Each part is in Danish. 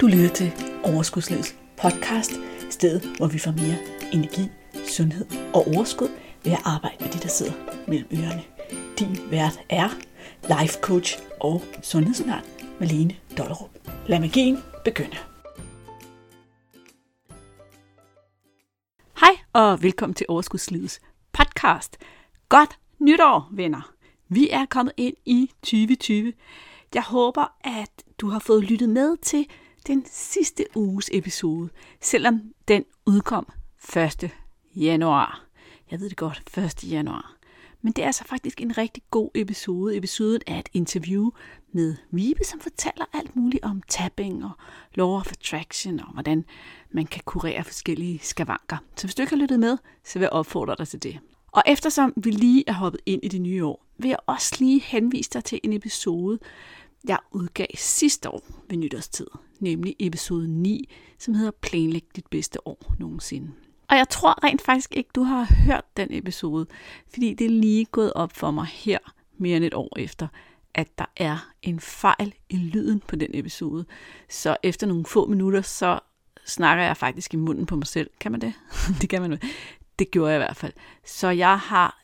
Du lytter til Overskudslivets podcast, stedet hvor vi får mere energi, sundhed og overskud ved at arbejde med de, der sidder mellem ørerne. Din vært er life coach og sundhedsundern Malene Dollerup. Lad magien begynde. Hej og velkommen til Overskudslivets podcast. Godt nytår, venner. Vi er kommet ind i 2020. Jeg håber, at du har fået lyttet med til den sidste uges episode, selvom den udkom 1. januar. Jeg ved det godt, 1. januar. Men det er altså faktisk en rigtig god episode. Episoden er et interview med Vibe, som fortæller alt muligt om tapping og law of attraction og hvordan man kan kurere forskellige skavanker. Så hvis du ikke har lyttet med, så vil jeg opfordre dig til det. Og eftersom vi lige er hoppet ind i det nye år, vil jeg også lige henvise dig til en episode, jeg udgav sidste år ved nytårstid, nemlig episode 9, som hedder Planlæg dit bedste år nogensinde. Og jeg tror rent faktisk ikke, du har hørt den episode, fordi det er lige gået op for mig her mere end et år efter, at der er en fejl i lyden på den episode. Så efter nogle få minutter, så snakker jeg faktisk i munden på mig selv. Kan man det? det kan man Det gjorde jeg i hvert fald. Så jeg har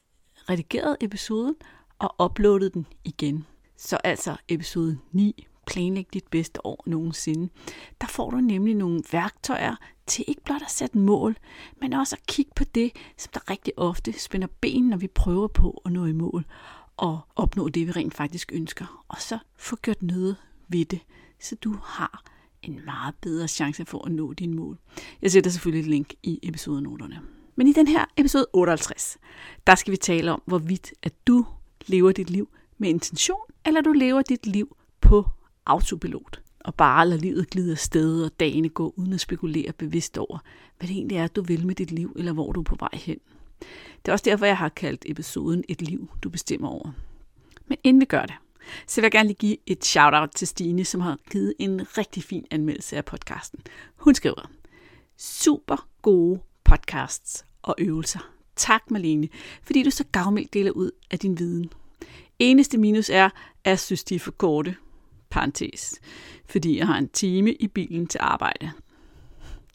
redigeret episoden og uploadet den igen. Så altså episode 9, planlægge dit bedste år nogensinde. Der får du nemlig nogle værktøjer til ikke blot at sætte mål, men også at kigge på det, som der rigtig ofte spænder ben, når vi prøver på at nå i mål og opnå det, vi rent faktisk ønsker. Og så få gjort noget ved det, så du har en meget bedre chance for at nå dine mål. Jeg sætter selvfølgelig et link i episodenoterne. Men i den her episode 58, der skal vi tale om, hvorvidt at du lever dit liv med intention, eller du lever dit liv på autopilot og bare lade livet glide afsted og dagene gå uden at spekulere bevidst over, hvad det egentlig er, du vil med dit liv, eller hvor du er på vej hen. Det er også derfor, jeg har kaldt episoden Et liv, du bestemmer over. Men inden vi gør det, så vil jeg gerne lige give et shout-out til Stine, som har givet en rigtig fin anmeldelse af podcasten. Hun skriver, super gode podcasts og øvelser. Tak, Malene, fordi du så gavmildt deler ud af din viden. Eneste minus er, at jeg synes, de er for korte. Parentes. Fordi jeg har en time i bilen til arbejde.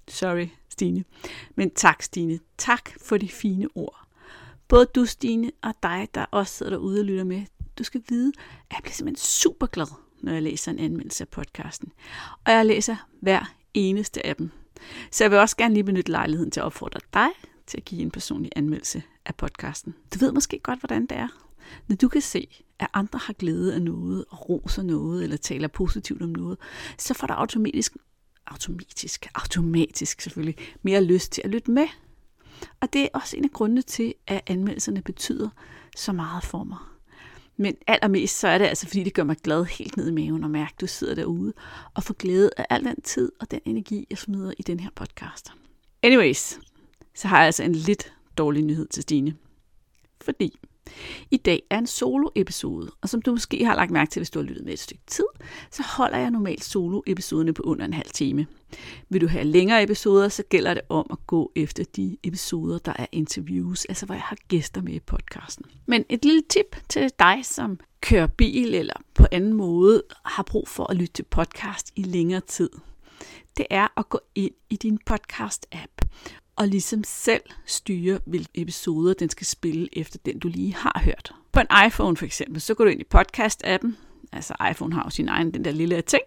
Sorry, Stine. Men tak, Stine. Tak for de fine ord. Både du, Stine, og dig, der også sidder derude og lytter med. Du skal vide, at jeg bliver simpelthen super glad, når jeg læser en anmeldelse af podcasten. Og jeg læser hver eneste af dem. Så jeg vil også gerne lige benytte lejligheden til at opfordre dig til at give en personlig anmeldelse af podcasten. Du ved måske godt, hvordan det er. Når du kan se, at andre har glæde af noget, og roser noget, eller taler positivt om noget, så får du automatisk, automatisk, automatisk selvfølgelig, mere lyst til at lytte med. Og det er også en af grundene til, at anmeldelserne betyder så meget for mig. Men allermest så er det altså, fordi det gør mig glad helt ned i maven og mærke, at du sidder derude og får glæde af al den tid og den energi, jeg smider i den her podcast. Anyways, så har jeg altså en lidt dårlig nyhed til Stine. Fordi i dag er en solo-episode, og som du måske har lagt mærke til, hvis du har lyttet med et stykke tid, så holder jeg normalt solo-episoderne på under en halv time. Vil du have længere episoder, så gælder det om at gå efter de episoder, der er interviews, altså hvor jeg har gæster med i podcasten. Men et lille tip til dig, som kører bil eller på anden måde har brug for at lytte til podcast i længere tid, det er at gå ind i din podcast-app og ligesom selv styre, hvilke episoder den skal spille efter den, du lige har hørt. På en iPhone for eksempel, så går du ind i podcast-appen, altså iPhone har jo sin egen, den der lille ting,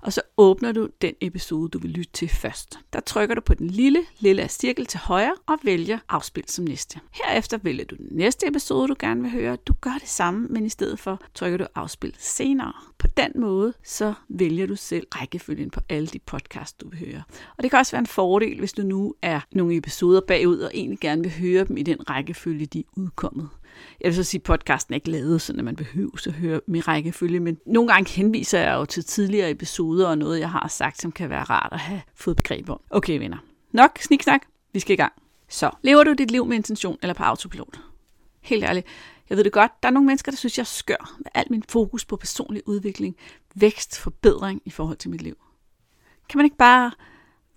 og så åbner du den episode, du vil lytte til først. Der trykker du på den lille, lille cirkel til højre og vælger afspil som næste. Herefter vælger du den næste episode, du gerne vil høre. Du gør det samme, men i stedet for trykker du afspil senere. På den måde, så vælger du selv rækkefølgen på alle de podcasts, du vil høre. Og det kan også være en fordel, hvis du nu er nogle episoder bagud og egentlig gerne vil høre dem i den rækkefølge, de er udkommet. Jeg vil så sige, at podcasten er ikke lavet, så man behøver at høre med rækkefølge, men nogle gange henviser jeg jo til tidligere episoder og noget, jeg har sagt, som kan være rart at have fået begreb om. Okay, venner. Nok sniksnak. Vi skal i gang. Så, lever du dit liv med intention eller på autopilot? Helt ærligt, jeg ved det godt, der er nogle mennesker, der synes, jeg skør med alt min fokus på personlig udvikling, vækst, forbedring i forhold til mit liv. Kan man ikke bare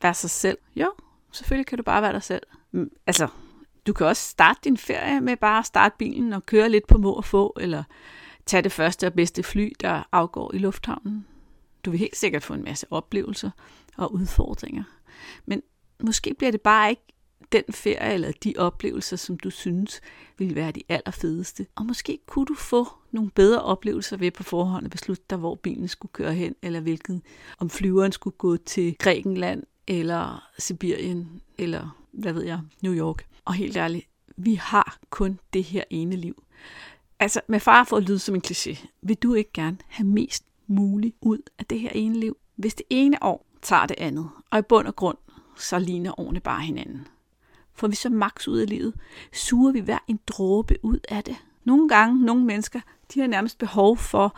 være sig selv? Jo, selvfølgelig kan du bare være dig selv. Mm, altså, du kan også starte din ferie med bare at starte bilen og køre lidt på må og få, eller tage det første og bedste fly, der afgår i lufthavnen. Du vil helt sikkert få en masse oplevelser og udfordringer. Men måske bliver det bare ikke den ferie eller de oplevelser, som du synes ville være de allerfedeste. Og måske kunne du få nogle bedre oplevelser ved på forhånd at beslutte dig, hvor bilen skulle køre hen, eller hvilken, om flyveren skulle gå til Grækenland, eller Sibirien, eller hvad ved jeg, New York. Og helt ærligt, vi har kun det her ene liv. Altså, med far for at lyde som en kliché, vil du ikke gerne have mest muligt ud af det her ene liv? Hvis det ene år tager det andet, og i bund og grund, så ligner årene bare hinanden. Får vi så maks ud af livet, suger vi hver en dråbe ud af det. Nogle gange, nogle mennesker, de har nærmest behov for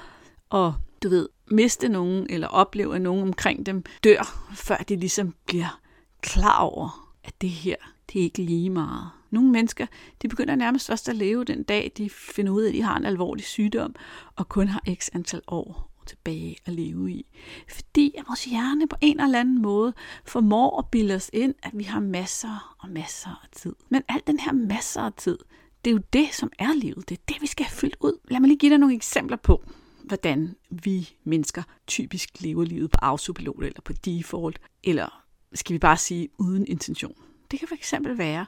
at, du ved, miste nogen, eller opleve, at nogen omkring dem dør, før de ligesom bliver klar over, at det her, det er ikke lige meget. Nogle mennesker, de begynder nærmest først at leve den dag, de finder ud af, at de har en alvorlig sygdom, og kun har x antal år tilbage at leve i. Fordi at vores hjerne på en eller anden måde formår at bilde os ind, at vi har masser og masser af tid. Men al den her masser af tid, det er jo det, som er livet. Det er det, vi skal have fyldt ud. Lad mig lige give dig nogle eksempler på, hvordan vi mennesker typisk lever livet på autopilot eller på default, eller skal vi bare sige uden intention. Det kan fx være,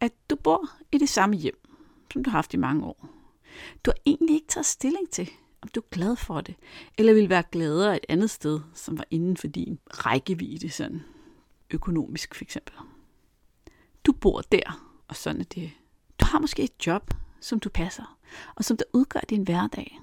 at du bor i det samme hjem, som du har haft i mange år. Du har egentlig ikke taget stilling til, om du er glad for det, eller vil være gladere et andet sted, som var inden for din rækkevidde, sådan økonomisk for eksempel. Du bor der, og sådan er det. Du har måske et job, som du passer, og som der udgør din hverdag.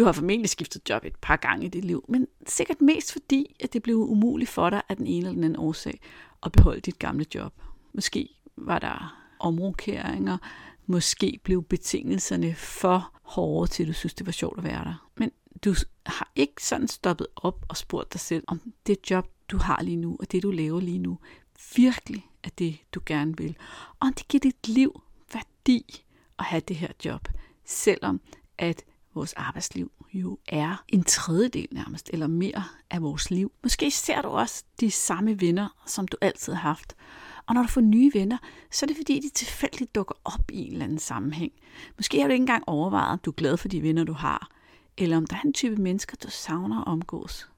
Du har formentlig skiftet job et par gange i dit liv, men sikkert mest fordi, at det blev umuligt for dig af den ene eller den anden årsag at beholde dit gamle job. Måske var der omrokeringer, måske blev betingelserne for hårde til, du synes, det var sjovt at være der. Men du har ikke sådan stoppet op og spurgt dig selv, om det job, du har lige nu, og det, du laver lige nu, virkelig er det, du gerne vil. Og om det giver dit liv værdi at have det her job, selvom at vores arbejdsliv jo er en tredjedel nærmest, eller mere af vores liv. Måske ser du også de samme venner, som du altid har haft. Og når du får nye venner, så er det fordi, de tilfældigt dukker op i en eller anden sammenhæng. Måske har du ikke engang overvejet, om du er glad for de venner, du har, eller om der er en type mennesker, du savner at omgås.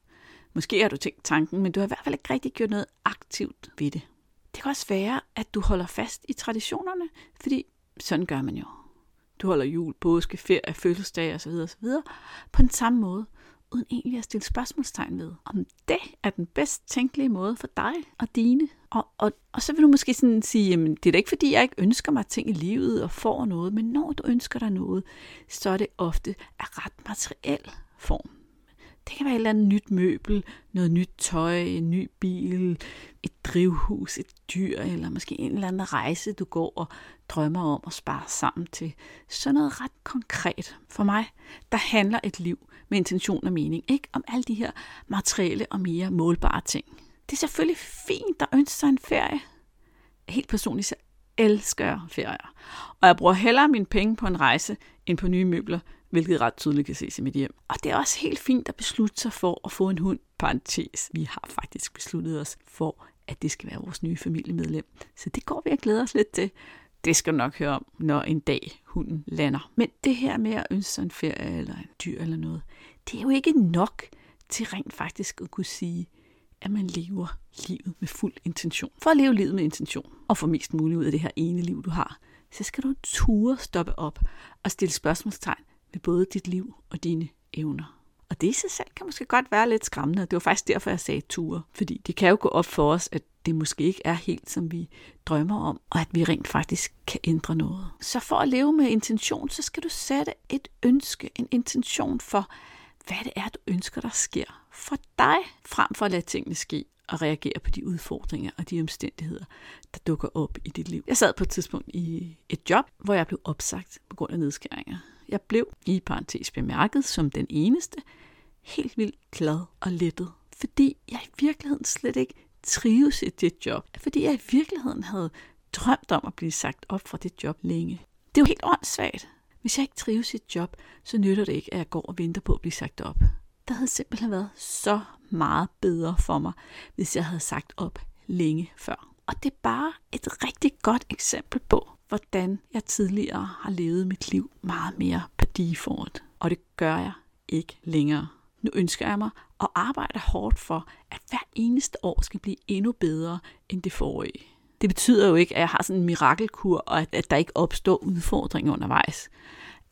Måske har du tænkt tanken, men du har i hvert fald ikke rigtig gjort noget aktivt ved det. Det kan også være, at du holder fast i traditionerne, fordi sådan gør man jo. Du holder jul, påske, ferie, fødselsdag osv. osv. på den samme måde, uden egentlig at stille spørgsmålstegn ved, om det er den bedst tænkelige måde for dig og dine. Og, og, og så vil du måske sådan sige, jamen det er da ikke fordi, jeg ikke ønsker mig ting i livet og får noget, men når du ønsker dig noget, så er det ofte af ret materiel form. Det kan være et eller andet nyt møbel, noget nyt tøj, en ny bil, et drivhus, et dyr, eller måske en eller anden rejse, du går og drømmer om at spare sammen til. Sådan noget ret konkret. For mig, der handler et liv med intention og mening, ikke om alle de her materielle og mere målbare ting. Det er selvfølgelig fint at ønske sig en ferie. Helt personligt så elsker jeg ferier. Og jeg bruger hellere mine penge på en rejse, end på nye møbler, hvilket ret tydeligt kan ses i mit hjem. Og det er også helt fint at beslutte sig for at få en hund, parentes. Vi har faktisk besluttet os for, at det skal være vores nye familiemedlem. Så det går vi og glæder os lidt til. Det skal du nok høre om, når en dag hunden lander. Men det her med at ønske sig en ferie eller en dyr eller noget, det er jo ikke nok til rent faktisk at kunne sige, at man lever livet med fuld intention. For at leve livet med intention og få mest muligt ud af det her ene liv, du har, så skal du ture stoppe op og stille spørgsmålstegn ved både dit liv og dine evner. Og det i sig selv kan måske godt være lidt skræmmende, og det var faktisk derfor, jeg sagde ture. Fordi det kan jo gå op for os, at det måske ikke er helt, som vi drømmer om, og at vi rent faktisk kan ændre noget. Så for at leve med intention, så skal du sætte et ønske, en intention for, hvad det er, du ønsker, der sker for dig, frem for at lade tingene ske og reagere på de udfordringer og de omstændigheder, der dukker op i dit liv. Jeg sad på et tidspunkt i et job, hvor jeg blev opsagt på grund af nedskæringer. Jeg blev i parentes bemærket som den eneste helt vildt glad og lettet, fordi jeg i virkeligheden slet ikke trives i det job. Fordi jeg i virkeligheden havde drømt om at blive sagt op fra det job længe. Det er jo helt åndssvagt. Hvis jeg ikke trives i et job, så nytter det ikke, at jeg går og venter på at blive sagt op. Der havde simpelthen været så meget bedre for mig, hvis jeg havde sagt op længe før. Og det er bare et rigtig godt eksempel på, hvordan jeg tidligere har levet mit liv meget mere på default. Og det gør jeg ikke længere. Nu ønsker jeg mig at arbejde hårdt for, at hver eneste år skal blive endnu bedre end det forrige. Det betyder jo ikke, at jeg har sådan en mirakelkur, og at, at der ikke opstår udfordringer undervejs.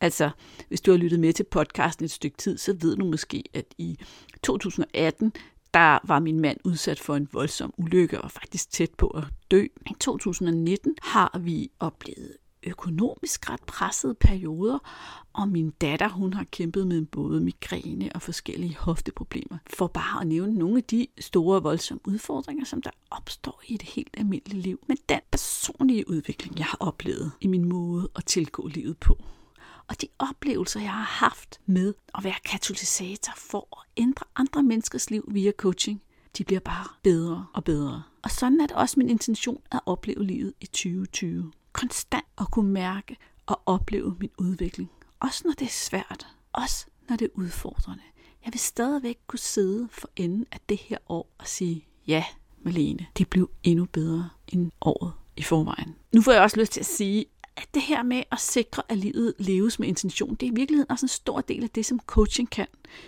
Altså, hvis du har lyttet med til podcasten et stykke tid, så ved du måske, at i 2018, der var min mand udsat for en voldsom ulykke og var faktisk tæt på at dø. I 2019 har vi oplevet økonomisk ret pressede perioder, og min datter, hun har kæmpet med både migræne og forskellige hofteproblemer. For bare at nævne nogle af de store, voldsomme udfordringer, som der opstår i et helt almindeligt liv. Men den personlige udvikling, jeg har oplevet i min måde at tilgå livet på, og de oplevelser, jeg har haft med at være katalysator for at ændre andre menneskers liv via coaching, de bliver bare bedre og bedre. Og sådan er det også min intention at opleve livet i 2020 konstant at kunne mærke og opleve min udvikling. Også når det er svært. Også når det er udfordrende. Jeg vil stadigvæk kunne sidde for enden af det her år og sige, ja, Malene, det blev endnu bedre end året i forvejen. Nu får jeg også lyst til at sige, at det her med at sikre, at livet leves med intention, det er i virkeligheden også en stor del af det, som coaching kan.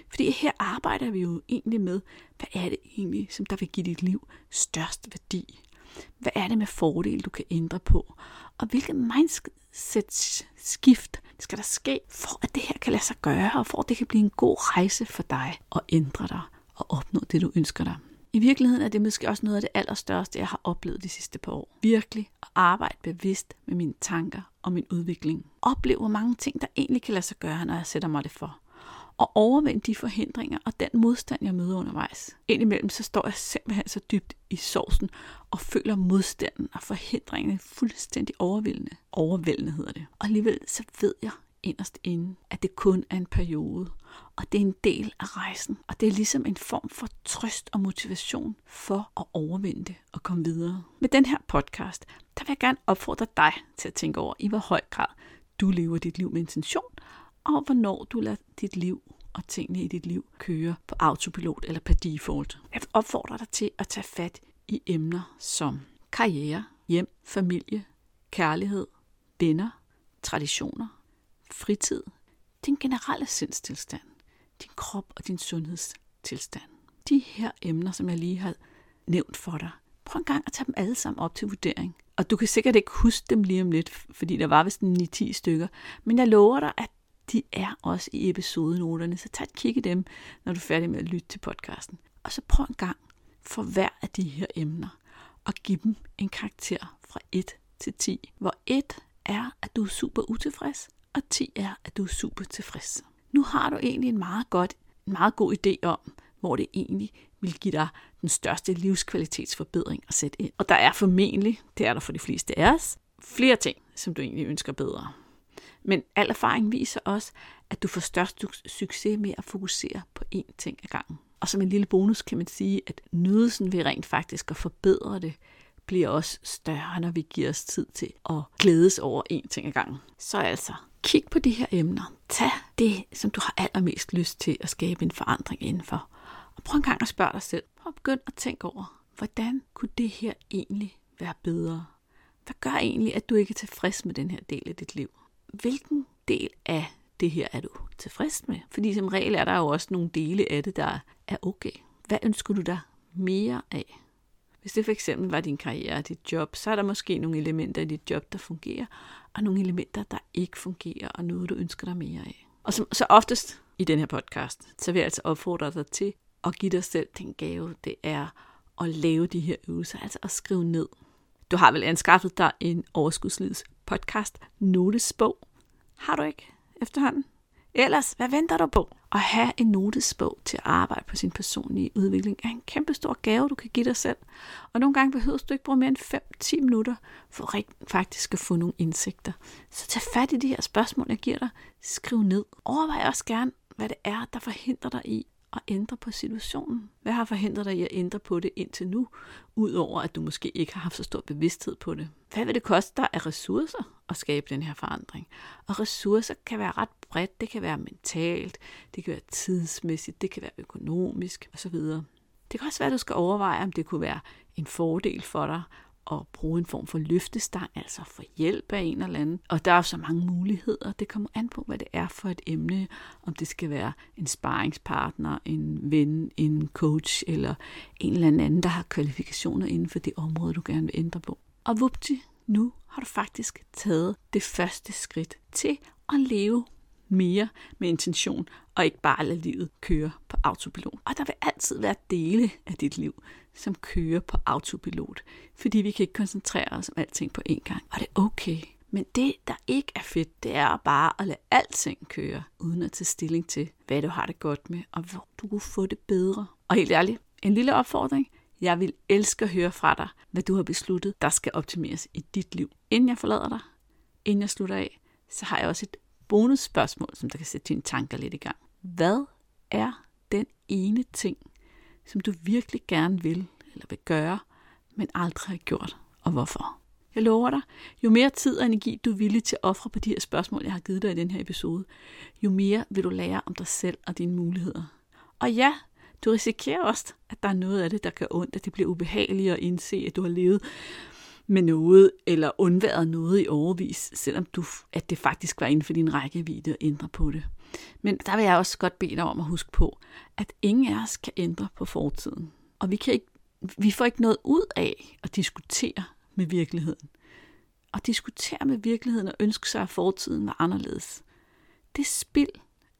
Fordi her arbejder vi jo egentlig med, hvad er det egentlig, som der vil give dit liv størst værdi? Hvad er det med fordele, du kan ændre på? Og hvilket mindset-skift skal der ske, for at det her kan lade sig gøre, og for at det kan blive en god rejse for dig at ændre dig og opnå det, du ønsker dig. I virkeligheden er det måske også noget af det allerstørste, jeg har oplevet de sidste par år. Virkelig at arbejde bevidst med mine tanker og min udvikling. Opleve, hvor mange ting, der egentlig kan lade sig gøre, når jeg sætter mig det for og overvinde de forhindringer og den modstand, jeg møder undervejs. Indimellem så står jeg simpelthen så dybt i sovsen og føler modstanden og forhindringerne fuldstændig overvældende. Overvældende hedder det. Og alligevel så ved jeg inderst inde, at det kun er en periode, og det er en del af rejsen. Og det er ligesom en form for trøst og motivation for at overvinde det og komme videre. Med den her podcast, der vil jeg gerne opfordre dig til at tænke over, i hvor høj grad du lever dit liv med intention, og hvornår du lader dit liv og tingene i dit liv køre på autopilot eller per default. Jeg opfordrer dig til at tage fat i emner som karriere, hjem, familie, kærlighed, venner, traditioner, fritid, din generelle sindstilstand, din krop og din sundhedstilstand. De her emner, som jeg lige har nævnt for dig, prøv en gang at tage dem alle sammen op til vurdering. Og du kan sikkert ikke huske dem lige om lidt, fordi der var vist 9-10 stykker. Men jeg lover dig, at de er også i episodenoterne, så tag et kig i dem, når du er færdig med at lytte til podcasten. Og så prøv en gang for hver af de her emner og give dem en karakter fra 1 til 10, hvor 1 er, at du er super utilfreds, og 10 er, at du er super tilfreds. Nu har du egentlig en meget, godt, en meget god idé om, hvor det egentlig vil give dig den største livskvalitetsforbedring at sætte ind. Og der er formentlig, det er der for de fleste af os, flere ting, som du egentlig ønsker bedre. Men al erfaring viser også, at du får størst succes med at fokusere på én ting ad gangen. Og som en lille bonus kan man sige, at nydelsen ved rent faktisk at forbedre det, bliver også større, når vi giver os tid til at glædes over én ting ad gangen. Så altså, kig på de her emner. Tag det, som du har allermest lyst til at skabe en forandring indenfor. Og prøv en gang at spørge dig selv. Prøv at begynde at tænke over, hvordan kunne det her egentlig være bedre? Hvad gør egentlig, at du ikke er tilfreds med den her del af dit liv? Hvilken del af det her er du tilfreds med? Fordi som regel er der jo også nogle dele af det, der er okay. Hvad ønsker du dig mere af? Hvis det for eksempel var din karriere og dit job, så er der måske nogle elementer i dit job, der fungerer, og nogle elementer, der ikke fungerer, og noget, du ønsker dig mere af. Og som, så oftest i den her podcast, så vil jeg altså opfordre dig til at give dig selv den gave, det er at lave de her øvelser, altså at skrive ned. Du har vel anskaffet dig en overskudslivs podcast notesbog. Har du ikke efterhånden? Ellers, hvad venter du på? At have en notesbog til at arbejde på sin personlige udvikling er en kæmpe stor gave, du kan give dig selv. Og nogle gange behøver du ikke bruge mere end 5-10 minutter for faktisk at få nogle indsigter. Så tag fat i de her spørgsmål, jeg giver dig. Skriv ned. Overvej også gerne, hvad det er, der forhindrer dig i at ændre på situationen? Hvad har forhindret dig i at ændre på det indtil nu, udover at du måske ikke har haft så stor bevidsthed på det? Hvad vil det koste dig af ressourcer at skabe den her forandring? Og ressourcer kan være ret bredt. Det kan være mentalt, det kan være tidsmæssigt, det kan være økonomisk osv. Det kan også være, at du skal overveje, om det kunne være en fordel for dig at bruge en form for løftestang, altså få hjælp af en eller anden. Og der er så mange muligheder. Det kommer an på, hvad det er for et emne. Om det skal være en sparringspartner, en ven, en coach eller en eller anden, der har kvalifikationer inden for det område, du gerne vil ændre på. Og vupti, nu har du faktisk taget det første skridt til at leve mere med intention, og ikke bare lade livet køre på autopilot. Og der vil altid være dele af dit liv, som kører på autopilot, fordi vi kan ikke koncentrere os om alting på én gang, og det er okay. Men det, der ikke er fedt, det er bare at lade alting køre, uden at tage stilling til, hvad du har det godt med, og hvor du kunne få det bedre. Og helt ærligt, en lille opfordring. Jeg vil elske at høre fra dig, hvad du har besluttet, der skal optimeres i dit liv. Inden jeg forlader dig, inden jeg slutter af, så har jeg også et bonusspørgsmål, som der kan sætte dine tanker lidt i gang. Hvad er den ene ting, som du virkelig gerne vil eller vil gøre, men aldrig har gjort, og hvorfor? Jeg lover dig, jo mere tid og energi du er villig til at ofre på de her spørgsmål, jeg har givet dig i den her episode, jo mere vil du lære om dig selv og dine muligheder. Og ja, du risikerer også, at der er noget af det, der gør ondt, at det bliver ubehageligt at indse, at du har levet med noget, eller undværet noget i overvis, selvom du, at det faktisk var inden for din rækkevidde at ændre på det. Men der vil jeg også godt bede dig om at huske på, at ingen af os kan ændre på fortiden. Og vi, kan ikke, vi får ikke noget ud af at diskutere med virkeligheden. At diskutere med virkeligheden og ønske sig, at fortiden var anderledes. Det er spild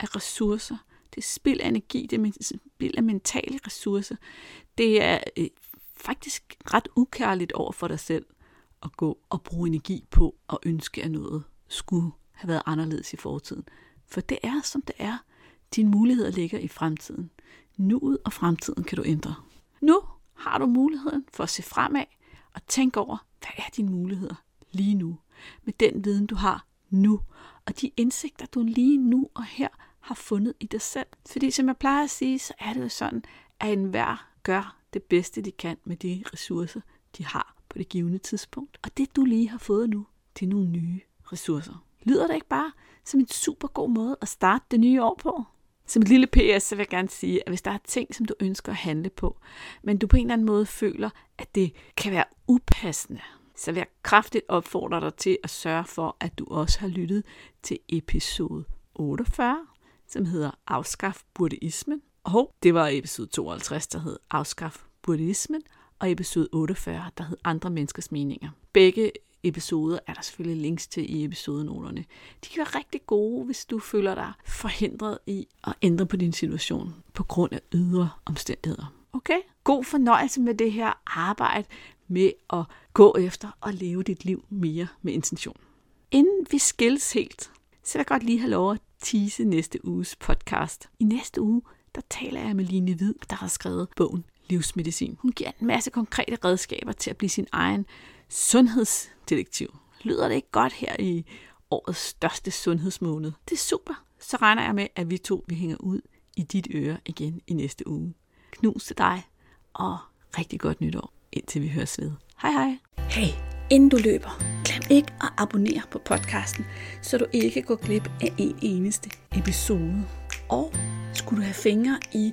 af ressourcer. Det er spild af energi. Det er spild af mentale ressourcer. Det er øh, faktisk ret ukærligt over for dig selv at gå og bruge energi på at ønske, at noget skulle have været anderledes i fortiden. For det er, som det er. Dine muligheder ligger i fremtiden. Nuet og fremtiden kan du ændre. Nu har du muligheden for at se fremad og tænke over, hvad er dine muligheder lige nu? Med den viden, du har nu, og de indsigter, du lige nu og her har fundet i dig selv. Fordi som jeg plejer at sige, så er det jo sådan, at enhver gør det bedste, de kan med de ressourcer, de har på det givende tidspunkt. Og det, du lige har fået nu, det er nogle nye ressourcer. Lyder det ikke bare som en super god måde at starte det nye år på? Som et lille PS, så vil jeg gerne sige, at hvis der er ting, som du ønsker at handle på, men du på en eller anden måde føler, at det kan være upassende, så vil jeg kraftigt opfordre dig til at sørge for, at du også har lyttet til episode 48, som hedder Afskaf buddhismen. Og det var episode 52, der hed Afskaf buddhismen, og episode 48, der hed Andre menneskers meninger. Begge episoder er der selvfølgelig links til i episodenoterne. De kan være rigtig gode, hvis du føler dig forhindret i at ændre på din situation på grund af ydre omstændigheder. Okay? God fornøjelse med det her arbejde med at gå efter og leve dit liv mere med intention. Inden vi skilles helt, så vil jeg godt lige have lov at tease næste uges podcast. I næste uge, der taler jeg med Line Hvid, der har skrevet bogen Livsmedicin. Hun giver en masse konkrete redskaber til at blive sin egen sundhedsdetektiv. Lyder det ikke godt her i årets største sundhedsmåned? Det er super. Så regner jeg med, at vi to vi hænger ud i dit øre igen i næste uge. Knus til dig, og rigtig godt nytår, indtil vi høres ved. Hej hej. Hey, inden du løber, glem ikke at abonnere på podcasten, så du ikke går glip af en eneste episode. Og skulle du have fingre i